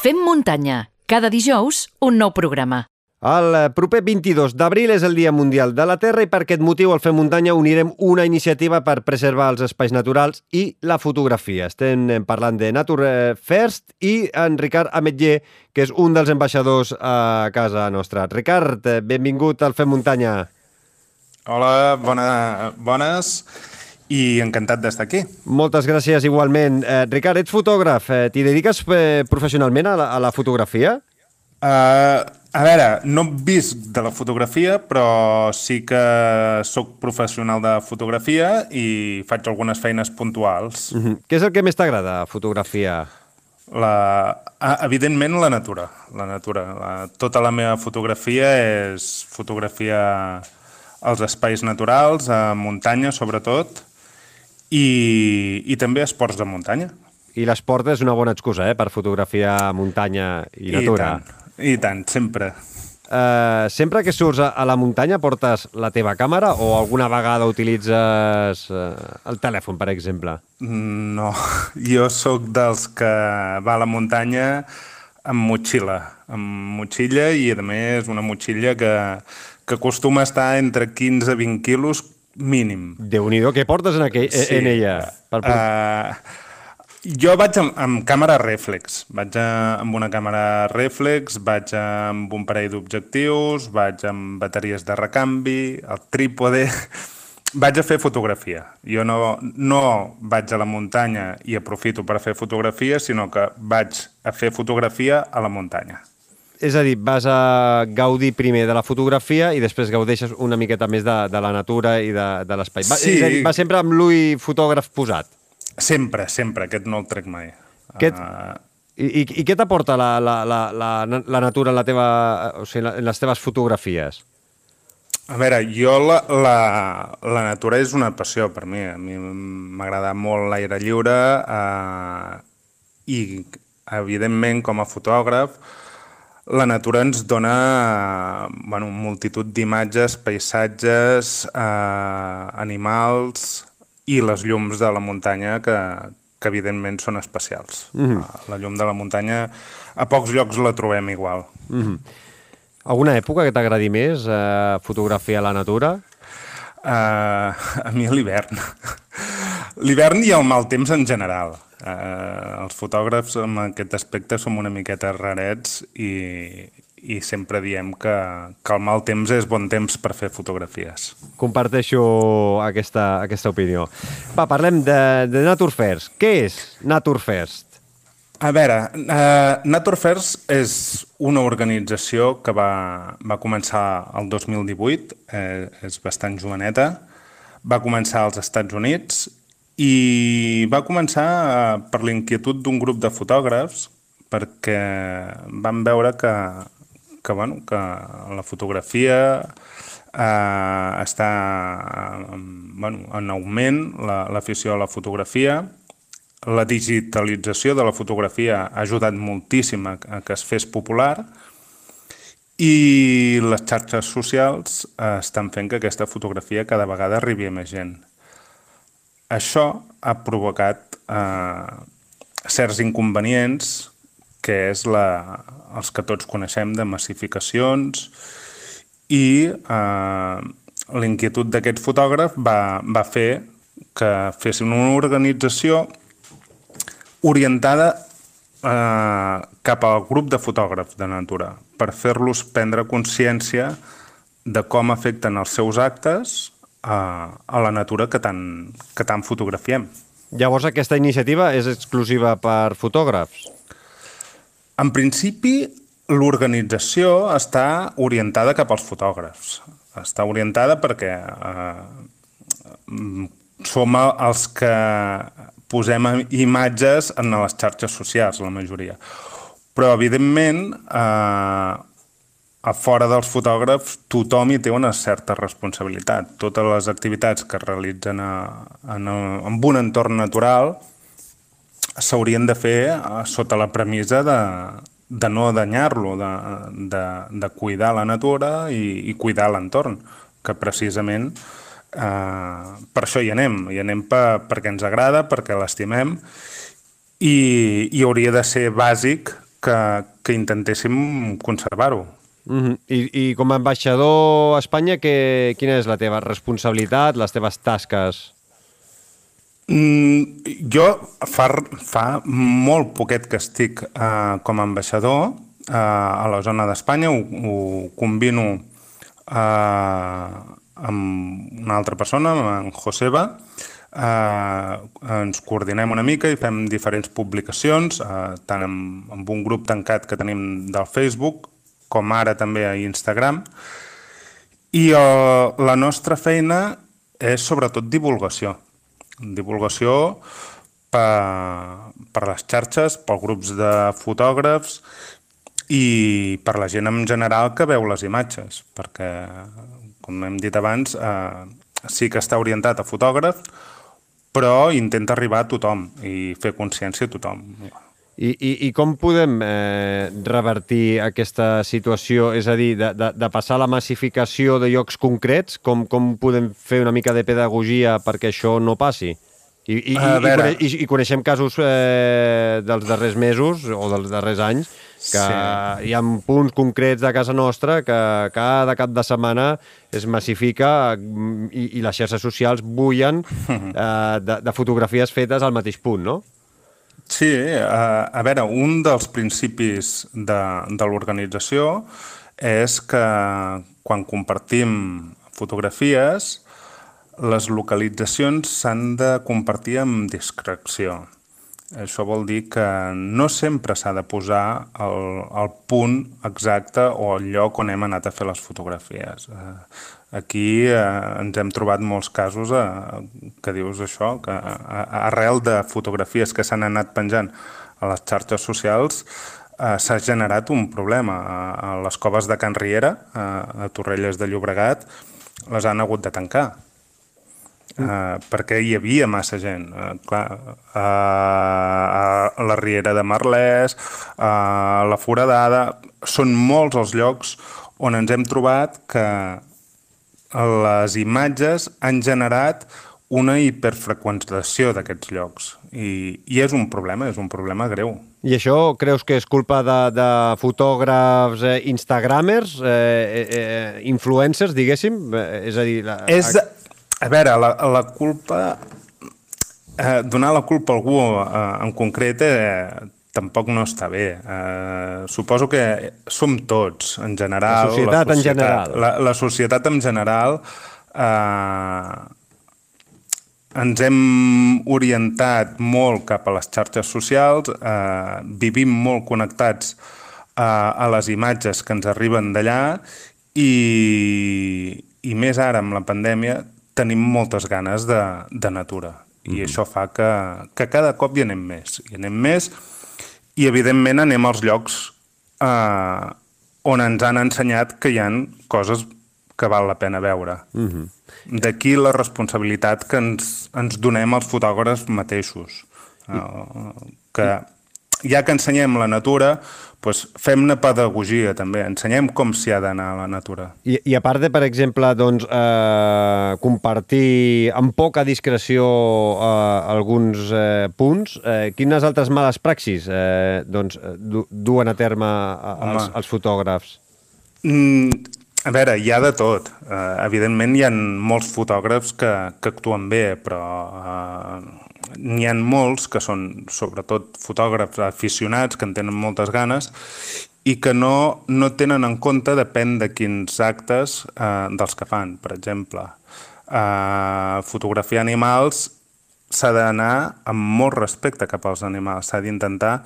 Fem muntanya. Cada dijous, un nou programa. El eh, proper 22 d'abril és el Dia Mundial de la Terra i per aquest motiu al Fem Muntanya unirem una iniciativa per preservar els espais naturals i la fotografia. Estem eh, parlant de Nature First i en Ricard Ametller, que és un dels ambaixadors a casa nostra. Ricard, eh, benvingut al Fem Muntanya. Hola, bona, bones i encantat d'estar aquí. Moltes gràcies igualment. Eh, Ricard, ets fotògraf. Eh, T'hi dediques eh, professionalment a la, a la fotografia? Uh, a veure, no visc de la fotografia, però sí que sóc professional de fotografia i faig algunes feines puntuals. Uh -huh. Què és el que més t'agrada, fotografia? La, evidentment, la natura. La natura. La, tota la meva fotografia és fotografia als espais naturals, a muntanya, sobretot, i, i també esports de muntanya. I l'esport és una bona excusa, eh?, per fotografiar muntanya i natura. I tant. I tant, sempre. Uh, sempre que surts a la muntanya portes la teva càmera o alguna vegada utilitzes uh, el telèfon, per exemple? No, jo sóc dels que va a la muntanya amb motxilla, amb motxilla i a més una motxilla que, que acostuma a estar entre 15 i 20 quilos mínim. Déu-n'hi-do, què portes en, aquell, sí. en ella? Per... Uh, jo vaig amb, amb càmera reflex, vaig a, amb una càmera reflex, vaig amb un parell d'objectius, vaig amb bateries de recanvi, el trípode... vaig a fer fotografia. Jo no, no vaig a la muntanya i aprofito per fer fotografia, sinó que vaig a fer fotografia a la muntanya. És a dir, vas a gaudir primer de la fotografia i després gaudeixes una miqueta més de, de la natura i de, de l'espai. Sí. És a dir, va sempre amb l'ull fotògraf posat. Sempre, sempre, aquest no el trec mai. Aquest... Uh... I, i, I què t'aporta la, la, la, la, la natura en, la teva, o sigui, en les teves fotografies? A veure, jo la, la, la natura és una passió per mi. A mi m'agrada molt l'aire lliure eh, i, evidentment, com a fotògraf, la natura ens dona bueno, multitud d'imatges, paisatges, eh, animals, i les llums de la muntanya que, que evidentment són especials. Mm -hmm. La llum de la muntanya a pocs llocs la trobem igual. Mm -hmm. Alguna època que t'agradi més eh, fotografiar la natura? Uh, a mi l'hivern. l'hivern i el mal temps en general. Uh, els fotògrafs en aquest aspecte som una miqueta rarets i, i sempre diem que, que el mal temps és bon temps per fer fotografies. Comparteixo aquesta, aquesta opinió. Va, parlem de, de Nature First. Què és Nature First? A veure, Nature First és una organització que va, va començar el 2018, eh, és bastant joveneta, va començar als Estats Units i va començar uh, per l'inquietud d'un grup de fotògrafs perquè van veure que que, bueno, que la fotografia eh, està bueno, en augment, l'afició la, a la fotografia, la digitalització de la fotografia ha ajudat moltíssim a, a que es fes popular i les xarxes socials eh, estan fent que aquesta fotografia cada vegada arribi a més gent. Això ha provocat eh, certs inconvenients que és la, els que tots coneixem de massificacions i eh, l'inquietud d'aquest fotògraf va, va fer que fessin una organització orientada eh, cap al grup de fotògrafs de natura per fer-los prendre consciència de com afecten els seus actes a, a la natura que tant, que tant fotografiem. Llavors aquesta iniciativa és exclusiva per fotògrafs? En principi, l'organització està orientada cap als fotògrafs. Està orientada perquè eh, som els que posem imatges en les xarxes socials, la majoria. Però, evidentment, eh, a fora dels fotògrafs, tothom hi té una certa responsabilitat. Totes les activitats que es realitzen a, en, en un entorn natural s'haurien de fer eh, sota la premissa de, de no danyar-lo, de, de, de cuidar la natura i, i cuidar l'entorn, que precisament eh, per això hi anem, hi anem per, perquè ens agrada, perquè l'estimem i, i hauria de ser bàsic que, que intentéssim conservar-ho. Mm -hmm. I, I com a ambaixador a Espanya, que, quina és la teva responsabilitat, les teves tasques? Mm, jo fa, fa molt poquet que estic eh, com a ambaixador eh, a la zona d'Espanya, ho, ho combino eh, amb una altra persona, en Joseba, eh, ens coordinem una mica i fem diferents publicacions, eh, tant amb, amb un grup tancat que tenim del Facebook, com ara també a Instagram, i eh, la nostra feina és sobretot divulgació divulgació per, per les xarxes, per grups de fotògrafs i per la gent en general que veu les imatges, perquè, com hem dit abans, eh, sí que està orientat a fotògraf, però intenta arribar a tothom i fer consciència a tothom. I, i, i com podem eh, revertir aquesta situació? És a dir, de, de, de passar la massificació de llocs concrets? Com, com podem fer una mica de pedagogia perquè això no passi? I, i, i, i, i coneixem casos eh, dels darrers mesos o dels darrers anys que sí. hi ha punts concrets de casa nostra que cada cap de setmana es massifica mm, i, i les xarxes socials bullen eh, de, de fotografies fetes al mateix punt, no? Sí, a, a veure, un dels principis de, de l'organització és que quan compartim fotografies, les localitzacions s'han de compartir amb discreció. Això vol dir que no sempre s'ha de posar el, el punt exacte o el lloc on hem anat a fer les fotografies. Eh, Aquí eh, ens hem trobat molts casos eh, que dius això, que eh, arrel de fotografies que s'han anat penjant a les xarxes socials eh, s'ha generat un problema. A, les coves de Can Riera, a, a Torrelles de Llobregat, les han hagut de tancar. Uh, perquè hi havia massa gent. Uh, clar, uh, a la Riera de Marlès, a la Foradada... Són molts els llocs on ens hem trobat que les imatges han generat una hiperfreqüentació d'aquests llocs I, i és un problema, és un problema greu. I això creus que és culpa de, de fotògrafs eh, instagramers, eh, eh, eh, influencers, diguéssim? Eh, és a dir... La, és, a veure, la, la culpa... Eh, donar la culpa a algú eh, en concret eh, tampoc no està bé. Uh, suposo que som tots, en general... La societat, la societat en general. La, la societat en general uh, ens hem orientat molt cap a les xarxes socials, uh, vivim molt connectats uh, a les imatges que ens arriben d'allà i, i més ara amb la pandèmia tenim moltes ganes de, de natura. I mm -hmm. això fa que, que cada cop hi anem més. Hi anem més i evidentment anem als llocs eh, on ens han ensenyat que hi han coses que val la pena veure. Uh mhm. -huh. D'aquí la responsabilitat que ens, ens donem als fotògrafs mateixos. Uh, que ja que ensenyem la natura, pues, fem-ne pedagogia també, ensenyem com s'hi ha d'anar a la natura. I, I a part de, per exemple, doncs, eh, compartir amb poca discreció eh, alguns eh, punts, eh, quines altres males praxis eh, doncs, du duen a terme els, els fotògrafs? Mm, a veure, hi ha de tot. Uh, evidentment hi ha molts fotògrafs que, que actuen bé, però uh, n'hi han molts que són sobretot fotògrafs aficionats que en tenen moltes ganes i que no, no tenen en compte, depèn de quins actes eh, dels que fan. Per exemple, eh, fotografiar animals s'ha d'anar amb molt respecte cap als animals, s'ha d'intentar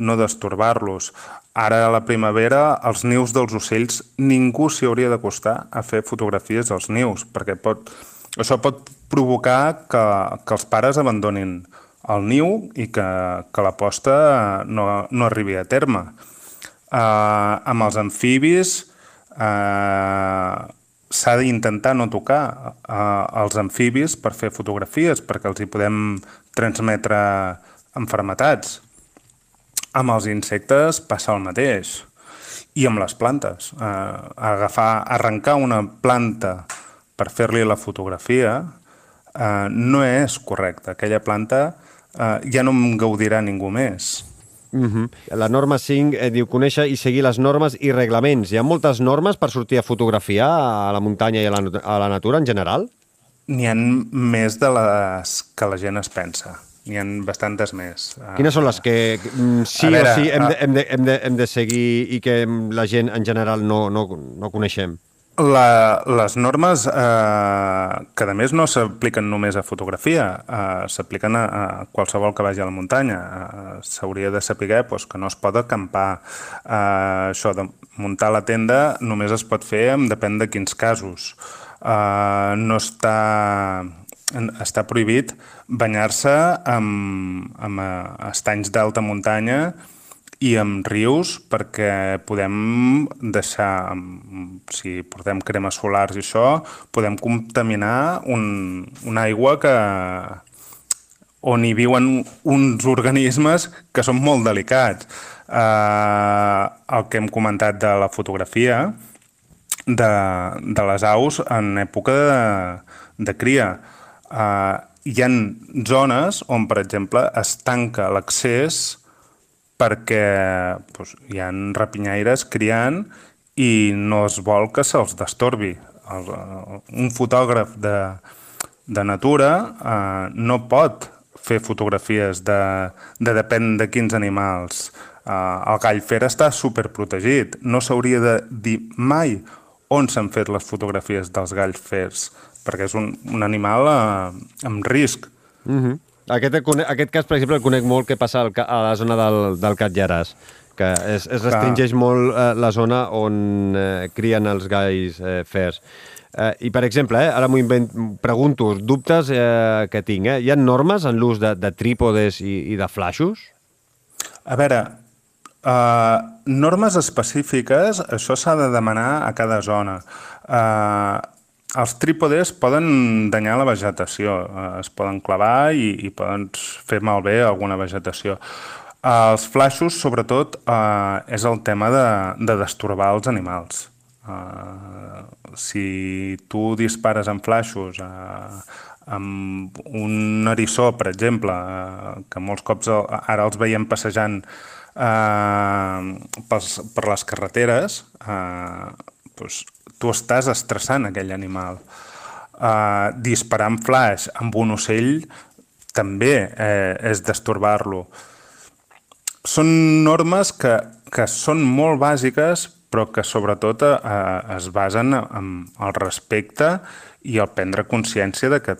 no destorbar-los. Ara a la primavera, els nius dels ocells, ningú s'hi hauria d'acostar a fer fotografies dels nius, perquè pot, això pot provocar que, que els pares abandonin el niu i que, que la posta no, no arribi a terme. Uh, amb els amfibis uh, s'ha d'intentar no tocar uh, els amfibis per fer fotografies perquè els hi podem transmetre enfermetats. Amb els insectes passa el mateix. I amb les plantes. Uh, agafar, arrencar una planta per fer-li la fotografia eh, no és correcte. Aquella planta eh, ja no en gaudirà ningú més. Uh -huh. La norma 5 eh, diu conèixer i seguir les normes i reglaments. Hi ha moltes normes per sortir a fotografiar a la muntanya i a la, a la natura en general? N'hi ha més de les que la gent es pensa. N'hi ha bastantes més. Quines són les que mm, sí A veure, o sí hem de, a- hem, de, hem, de, hem de seguir i que la gent en general no, no, no coneixem? La, les normes, eh, que a més no s'apliquen només a fotografia, eh, s'apliquen a, a qualsevol que vagi a la muntanya. Eh, S'hauria de saber pues, que no es pot acampar. Eh, això de muntar la tenda només es pot fer en depèn de quins casos. Eh, no està, està prohibit banyar-se amb, amb eh, estanys d'alta muntanya i amb rius perquè podem deixar, amb- si portem cremes solars i això, podem contaminar un, una aigua que, on hi viuen uns organismes que són molt delicats. Eh, el que hem comentat de la fotografia, de, de les aus en època de, de cria. Uh, hi ha zones on, per exemple, es tanca l'accés perquè doncs, hi ha rapinyaires criant i no es vol que se'ls destorbi. El, un fotògraf de, de natura eh, no pot fer fotografies de, de depèn de quins animals. Eh, el gall fer està superprotegit. No s'hauria de dir mai on s'han fet les fotografies dels galls fers, perquè és un, un animal eh, amb risc. Uh -huh. Aquest, aquest cas, per exemple, el conec molt que passa al, a la zona del, del Catllàràs, que es, es restringeix molt eh, la zona on eh, crien els galls eh, fers. Eh, I, per exemple, eh, ara m'ho pregunto, dubtes eh, que tinc, eh? hi ha normes en l'ús de, de trípodes i, i de flaixos? A veure, uh, normes específiques, això s'ha de demanar a cada zona. Uh, els trípodes poden danyar la vegetació, uh, es poden clavar i, i poden fer malbé alguna vegetació. Els flaixos, sobretot, uh, és el tema de, de destorbar els animals. Uh, si tu dispares amb flaixos uh, amb un eriçó, per exemple, uh, que molts cops el, ara els veiem passejant uh, pels, per les carreteres, uh, doncs, tu estàs estressant aquell animal. Uh, disparar amb flaix amb un ocell també eh, és destorbar-lo. Són normes que, que són molt bàsiques, però que sobretot eh, es basen en el respecte i el prendre consciència de que,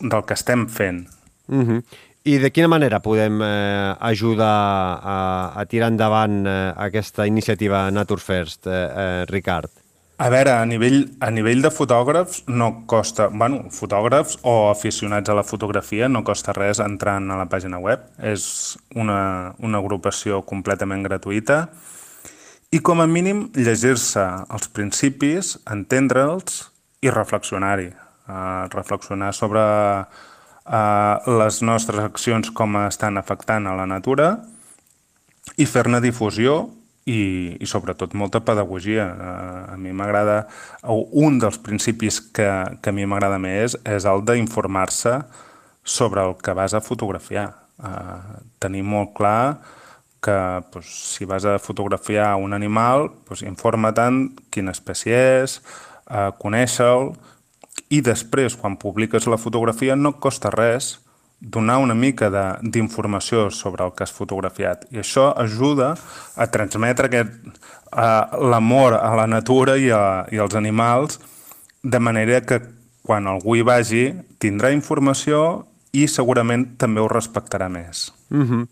del que estem fent. Uh -huh. I de quina manera podem eh, ajudar a, a tirar endavant eh, aquesta iniciativa Nature First, eh, eh, Ricard? A veure, a nivell, a nivell de fotògrafs no costa... bueno, fotògrafs o aficionats a la fotografia no costa res entrant a la pàgina web. És una, una agrupació completament gratuïta i com a mínim llegir-se els principis, entendre'ls i reflexionar-hi. Uh, reflexionar sobre uh, les nostres accions com estan afectant a la natura i fer-ne difusió i, i sobretot molta pedagogia. Uh, a mi m'agrada, un dels principis que, que a mi m'agrada més és el d'informar-se sobre el que vas a fotografiar. Uh, tenir molt clar que pues, si vas a fotografiar un animal, pues, informa-te'n quina espècie és, uh, conèixer-lo, i després, quan publiques la fotografia, no costa res donar una mica d'informació sobre el que has fotografiat. I això ajuda a transmetre aquest, uh, l'amor a la natura i, a, i als animals, de manera que quan algú hi vagi tindrà informació i segurament també ho respectarà més. Uh -huh.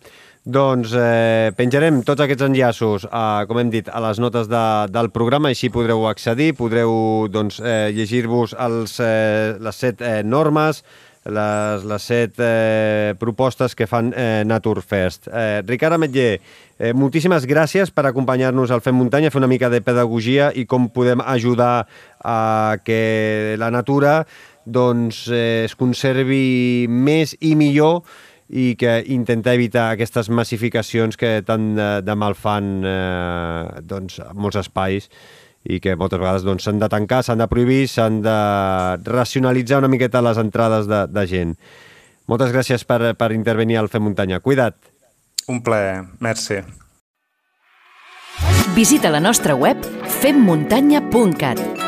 Doncs eh, penjarem tots aquests enllaços, a, com hem dit, a les notes de, del programa, així podreu accedir, podreu doncs, eh, llegir-vos eh, les set eh, normes, les, les set eh, propostes que fan eh, Naturfest. Eh, Ricard Ametller, eh, moltíssimes gràcies per acompanyar-nos al Fem Muntanya, fer una mica de pedagogia i com podem ajudar a que la natura doncs, eh, es conservi més i millor i que intentar evitar aquestes massificacions que tant de, de mal fan eh, doncs, molts espais i que moltes vegades doncs, s'han de tancar, s'han de prohibir, s'han de racionalitzar una miqueta les entrades de, de gent. Moltes gràcies per, per intervenir al Fem Muntanya. Cuida't. Un plaer, merci. Visita la nostra web femmuntanya.cat